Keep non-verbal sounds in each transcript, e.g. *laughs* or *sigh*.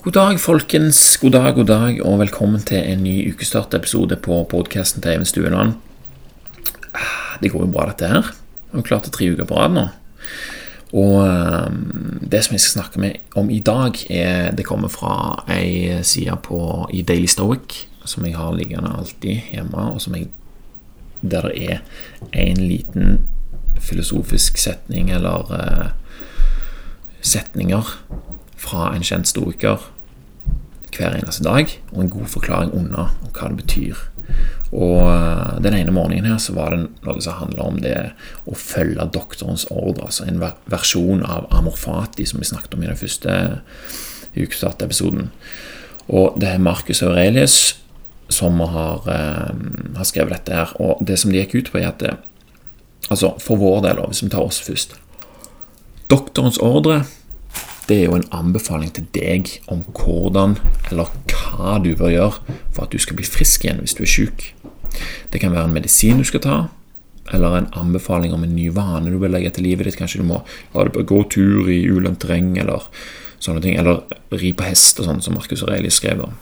God dag, folkens. God dag, god dag, og velkommen til en ny ukestartepisode på podkasten til Even Stueland. Ah, det går jo bra, dette her. Vi har klart det tre uker på rad nå. Og ehm, det som jeg skal snakke med om i dag, er, det kommer fra ei side på, i Daily Stoic som jeg har liggende alltid hjemme, og som jeg, der det er en liten filosofisk setning eller uh, setninger fra en kjent stoiker hver eneste dag, og en god forklaring under om hva det betyr. Og eh, Den ene morgenen her så var det noe som handla om det å følge doktorens ordre. Altså en versjon av amorfati som vi snakket om i den første ukestartepisoden. Og det er Marcus Aurelius som har, eh, har, skrevet dette her. Og det som det gikk ut på, er at det, Altså, for vår del, hvis vi tar oss først Doktorens ordre det er jo en anbefaling til deg om hvordan eller hva du bør gjøre for at du skal bli frisk igjen hvis du er syk. Det kan være en medisin du skal ta, eller en anbefaling om en ny vane du bør legge til livet ditt. Kanskje du må ja, du gå tur i ulendt terreng, eller sånne ting. Eller ri på hest, og sånn som Marcus Aurelius skrev. om.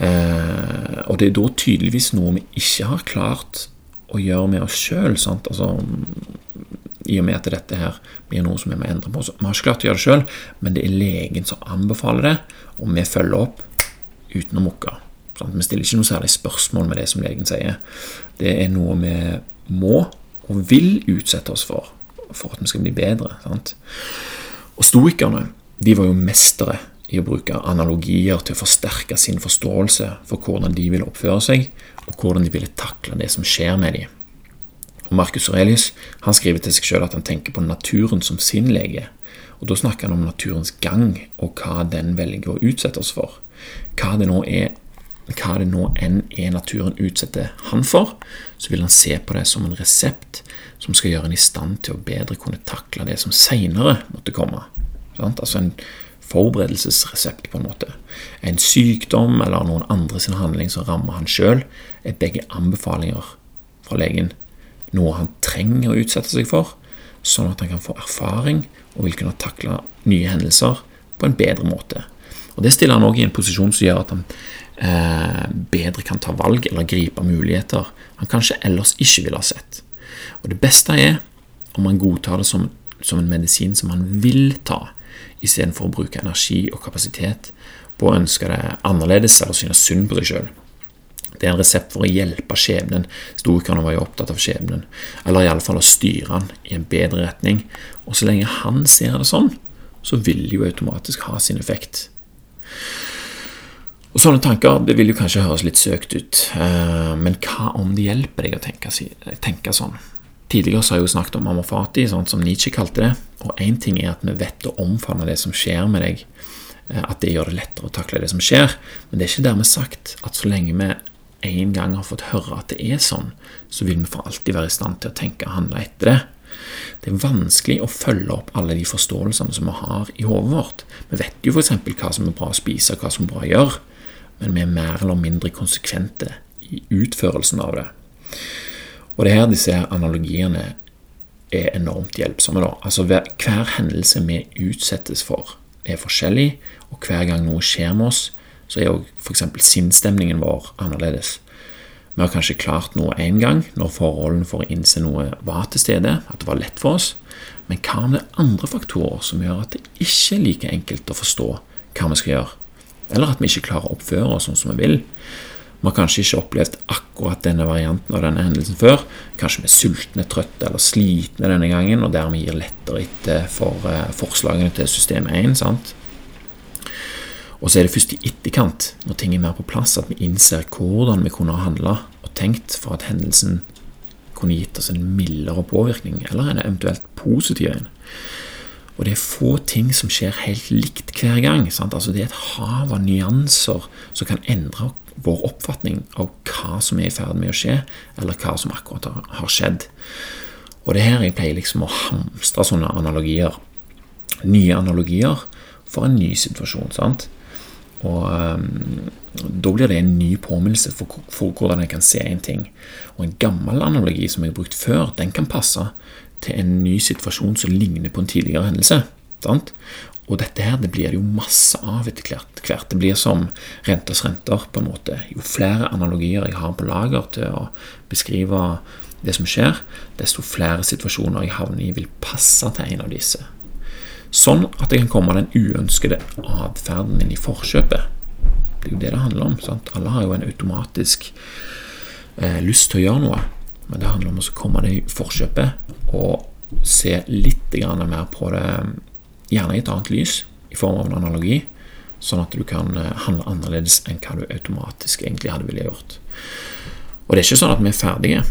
Eh, og det er da tydeligvis noe vi ikke har klart å gjøre med oss sjøl. Altså, i og med at dette her blir noe som vi må endre på. Så vi har ikke klart å gjøre det sjøl, men det er legen som anbefaler det, og vi følger opp uten å mukke. Sånn, vi stiller ikke noe særlig spørsmål med det som legen sier. Det er noe vi må og vil utsette oss for for at vi skal bli bedre. Sant? Og Stoikerne de var jo mestere i å bruke analogier til å forsterke sin forståelse for hvordan de ville oppføre seg, og hvordan de ville takle det som skjer med dem. Marcus Aurelius han skriver til seg selv at han tenker på naturen som sin lege. Og Da snakker han om naturens gang og hva den velger å utsette oss for. Hva det nå er hva det nå enn er naturen utsetter han for, så vil han se på det som en resept som skal gjøre en i stand til å bedre kunne takle det som seinere måtte komme. Altså en forberedelsesresept, på en måte. En sykdom eller noen andre sin handling som rammer han sjøl, er begge anbefalinger fra legen noe han trenger å utsette seg for, sånn at han kan få erfaring og vil kunne takle nye hendelser på en bedre måte. Og Det stiller han òg i en posisjon som gjør at han eh, bedre kan ta valg eller gripe muligheter han kanskje ellers ikke ville ha sett. Og Det beste er om han godtar det som, som en medisin som han vil ta, istedenfor å bruke energi og kapasitet på å ønske det annerledes eller synes synd på seg sjøl. Det er en resept for å hjelpe skjebnen. Stoikerne var jo opptatt av skjebnen. Eller iallfall å styre han i en bedre retning. Og så lenge han ser det sånn, så vil det jo automatisk ha sin effekt. Og Sånne tanker det vil jo kanskje høres litt søkt ut, eh, men hva om det hjelper deg å tenke, tenke sånn? Tidligere så har jeg jo snakket om amorfati, sånn som Nietzsche kalte det. Og én ting er at vi vet å omfavne det som skjer med deg, eh, at det gjør det lettere å takle det som skjer, men det er ikke dermed sagt at så lenge vi en gang har fått høre at det er sånn, så vil vi for alltid være i stand til å tenke og handle etter det. Det er vanskelig å følge opp alle de forståelsene som vi har i hodet vårt. Vi vet jo f.eks. hva som er bra å spise, og hva som er bra å gjøre, men vi er mer eller mindre konsekvente i utførelsen av det. Og det er her disse analogiene er enormt hjelpsomme. da. Altså Hver hendelse vi utsettes for, er forskjellig, og hver gang noe skjer med oss, så er òg f.eks. sinnsstemningen vår annerledes. Vi har kanskje klart noe én gang, når forholdene for å innse noe var til stede, at det var lett for oss. Men hva om det er andre faktorer som gjør at det ikke er like enkelt å forstå hva vi skal gjøre? Eller at vi ikke klarer å oppføre oss sånn som vi vil? Vi har kanskje ikke opplevd akkurat denne varianten av denne hendelsen før. Kanskje vi er sultne, trøtte eller slitne denne gangen, og dermed gir lettere etter for uh, forslagene til system 1. sant? Og så er det først i etterkant, når ting er mer på plass, at vi innser hvordan vi kunne ha handla og tenkt for at hendelsen kunne gitt oss en mildere påvirkning, eller en eventuelt positiv en. Og det er få ting som skjer helt likt hver gang. Sant? Altså Det er et hav av nyanser som kan endre vår oppfatning av hva som er i ferd med å skje, eller hva som akkurat har skjedd. Og det er her jeg pleier liksom å hamstre sånne analogier. Nye analogier for en ny situasjon. sant? Og um, Da blir det en ny påminnelse for, for, hvordan jeg kan se en ting. Og En gammel analogi som jeg har brukt før, den kan passe til en ny situasjon som ligner på en tidligere hendelse. Sant? Og dette her, det blir det jo masse av etter hvert. Det blir som renters renter, på en måte. Jo flere analogier jeg har på lager til å beskrive det som skjer, desto flere situasjoner jeg havner i, vil passe til en av disse. Sånn at jeg kan komme den uønskede atferden min i forkjøpet. Det er jo det det handler om. Sant? Alle har jo en automatisk eh, lyst til å gjøre noe, men det handler om å komme det i forkjøpet og se litt mer på det gjerne i et annet lys, i form av en analogi, sånn at du kan eh, handle annerledes enn hva du automatisk egentlig hadde ville gjort. Og det er ikke sånn at vi er ferdige.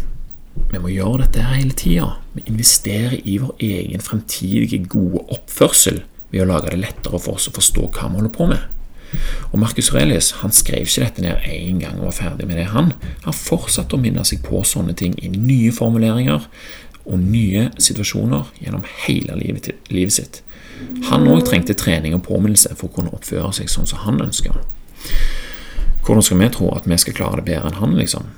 Vi må gjøre dette hele tida. Vi investerer i vår egen fremtidige gode oppførsel ved å lage det lettere for oss å forstå hva vi holder på med. Og Marcus Aurelius han skrev ikke dette ned én gang og var ferdig med det. Han har fortsatt å minne seg på sånne ting i nye formuleringer og nye situasjoner gjennom hele livet, livet sitt. Han òg trengte trening og påminnelse for å kunne oppføre seg sånn som han ønska. Hvordan skal vi tro at vi skal klare det bedre enn han, liksom?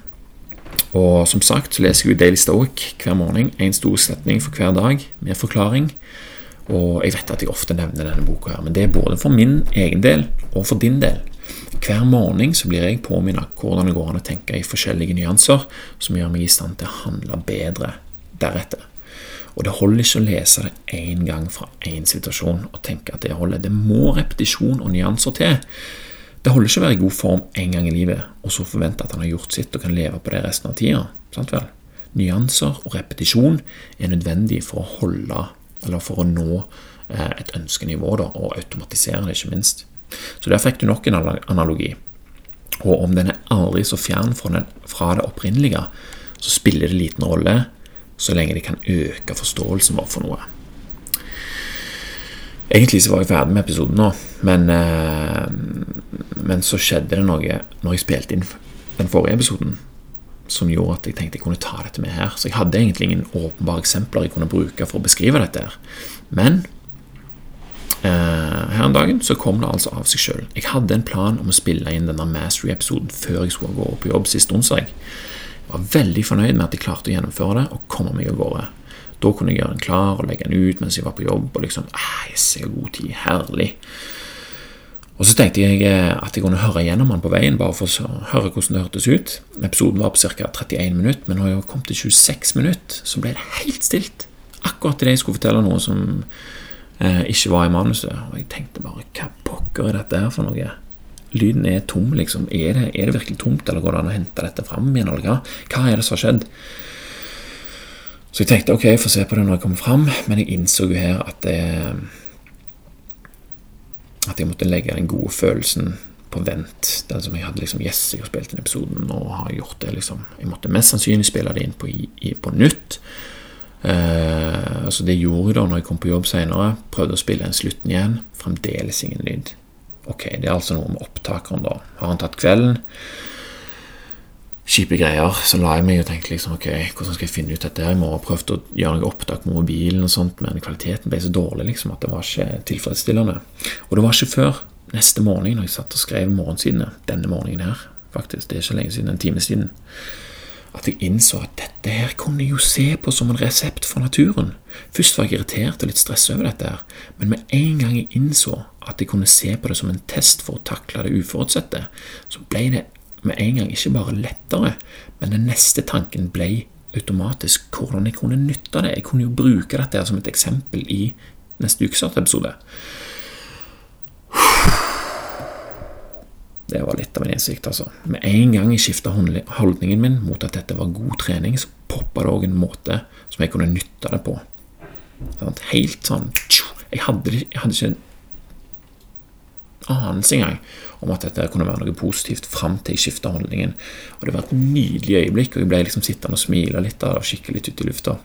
Og som sagt så leser jeg Daily Stoic hver morgen. En stor setning for hver dag med forklaring. Og jeg vet at jeg ofte nevner denne boka, her, men det er både for min egen del og for din del. Hver morgen så blir jeg påminnet hvordan det går an å tenke i forskjellige nyanser som gjør meg i stand til å handle bedre deretter. Og det holder ikke å lese det én gang fra én situasjon og tenke at det holder. Det må repetisjon og nyanser til. Det holder ikke å være i god form én gang i livet og så forvente at han har gjort sitt og kan leve på det resten av tida. Sant vel? Nyanser og repetisjon er nødvendig for å holde, eller for å nå eh, et ønskenivå, da, og automatisere det, ikke minst. Så der fikk du nok en analogi. Og om den er aldri så fjern fra det opprinnelige, så spiller det liten rolle så lenge det kan øke forståelsen vår for noe. Egentlig så var jeg ferdig med episoden nå, men, eh, men så skjedde det noe når jeg spilte inn den forrige episoden som gjorde at jeg tenkte jeg kunne ta dette med her. Så jeg hadde egentlig ingen åpenbare eksempler jeg kunne bruke for å beskrive dette. her. Men eh, her en dagen så kom det altså av seg sjøl. Jeg hadde en plan om å spille inn denne Mastery-episoden før jeg skulle gå på jobb sist onsdag Jeg var veldig fornøyd med at jeg klarte å gjennomføre det og komme meg av gårde. Da kunne jeg gjøre den klar og legge den ut mens jeg var på jobb. og liksom, ah, jeg har god tid, herlig. Og Så tenkte jeg eh, at jeg kunne høre gjennom den på veien, bare for å høre hvordan det hørtes ut. Episoden var på ca. 31 minutter, men når jeg kom til 26 minutter, så ble det helt stilt. Akkurat idet jeg skulle fortelle noe som eh, ikke var i manuset. Og jeg tenkte bare hva pokker er dette her for noe? lyden er tom, liksom. Er det, er det, virkelig tomt, eller går det an å hente dette fram igjen, eller hva? Hva er det som har skjedd? Så jeg tenkte ok, jeg får se på det når jeg kommer fram, men jeg innså jo her at det At jeg måtte legge den gode følelsen på vent. Den som jeg hadde liksom Yes, jeg har spilt inn episoden og har gjort det, liksom. Jeg måtte mest sannsynlig spille det inn på, i, på nytt. Uh, så Det gjorde jeg da når jeg kom på jobb senere. Prøvde å spille inn slutten igjen. Fremdeles ingen lyd. Ok, det er altså noe med opptakeren, da. Har han tatt kvelden? Kjipe greier. Så la jeg meg og tenkte liksom, ok, hvordan skal jeg finne ut dette? Jeg må ha prøvd å gjøre noe opptak med mobilen, og sånt, men kvaliteten ble så dårlig liksom, at det var ikke tilfredsstillende. Og det var ikke før neste morgen, når jeg satt og skrev morgensidene, denne morgenen her, faktisk, det er ikke lenge siden, en time siden, at jeg innså at dette her kunne jeg jo se på som en resept for naturen. Først var jeg irritert og litt stressa over dette, her, men med en gang jeg innså at jeg kunne se på det som en test for å takle det uforutsette, så ble det med en gang ikke bare lettere, men den neste tanken ble automatisk hvordan jeg kunne nytte det. Jeg kunne jo bruke dette som et eksempel i neste ukes episode. Det var litt av en innsikt, altså. Med en gang jeg skifta holdningen min mot at dette var god trening, så poppa det òg en måte som jeg kunne nytte det på. Helt sånn Jeg hadde, jeg hadde ikke anelse engang om at dette kunne være noe positivt fram til jeg skifta holdningen. Og det var et nydelig øyeblikk, og jeg ble liksom sittende og smile litt av det og kikke litt ut i lufta.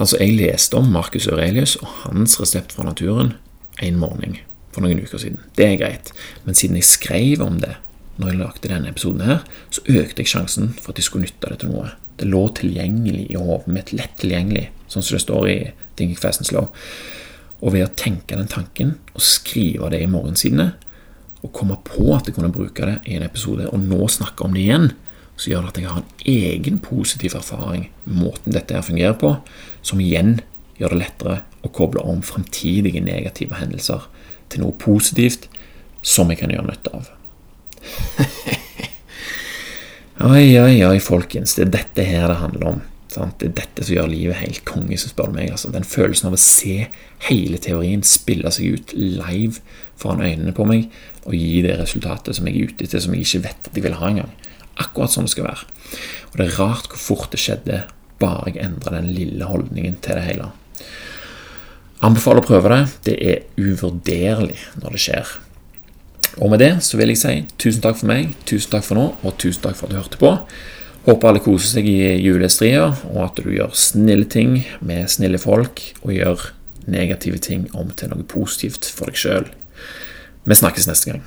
Altså, jeg leste om Marcus Aurelius og hans resept fra naturen en morgen for noen uker siden. Det er greit, men siden jeg skrev om det når jeg lagde denne episoden, her, så økte jeg sjansen for at jeg skulle nytte det til noe. Det lå tilgjengelig i hodet mitt, lett tilgjengelig, sånn som det står i Thinking Fast and Slow. Og ved å tenke den tanken og skrive det i morgensidene, og komme på at jeg kunne bruke det i en episode, og nå snakke om det igjen, så gjør det at jeg har en egen positiv erfaring med måten dette her fungerer på, som igjen gjør det lettere å koble om fremtidige negative hendelser til noe positivt som jeg kan gjøre nytte av. *laughs* oi, oi, oi, folkens. Det er dette her det handler om. Sant? Det er dette som gjør livet helt konge, som spør du meg. Altså. Den følelsen av å se hele teorien spille seg ut live foran øynene på meg og gi det resultatet som jeg er ute etter, som jeg ikke vet at jeg vil ha engang. Akkurat sånn det skal være. Og det er rart hvor fort det skjedde bare jeg endra den lille holdningen til det hele. Anbefaler å prøve det. Det er uvurderlig når det skjer. Og med det så vil jeg si tusen takk for meg, tusen takk for nå, og tusen takk for at du hørte på. Håper alle koser seg i julestria, og at du gjør snille ting med snille folk, og gjør negative ting om til noe positivt for deg sjøl. Vi snakkes neste gang.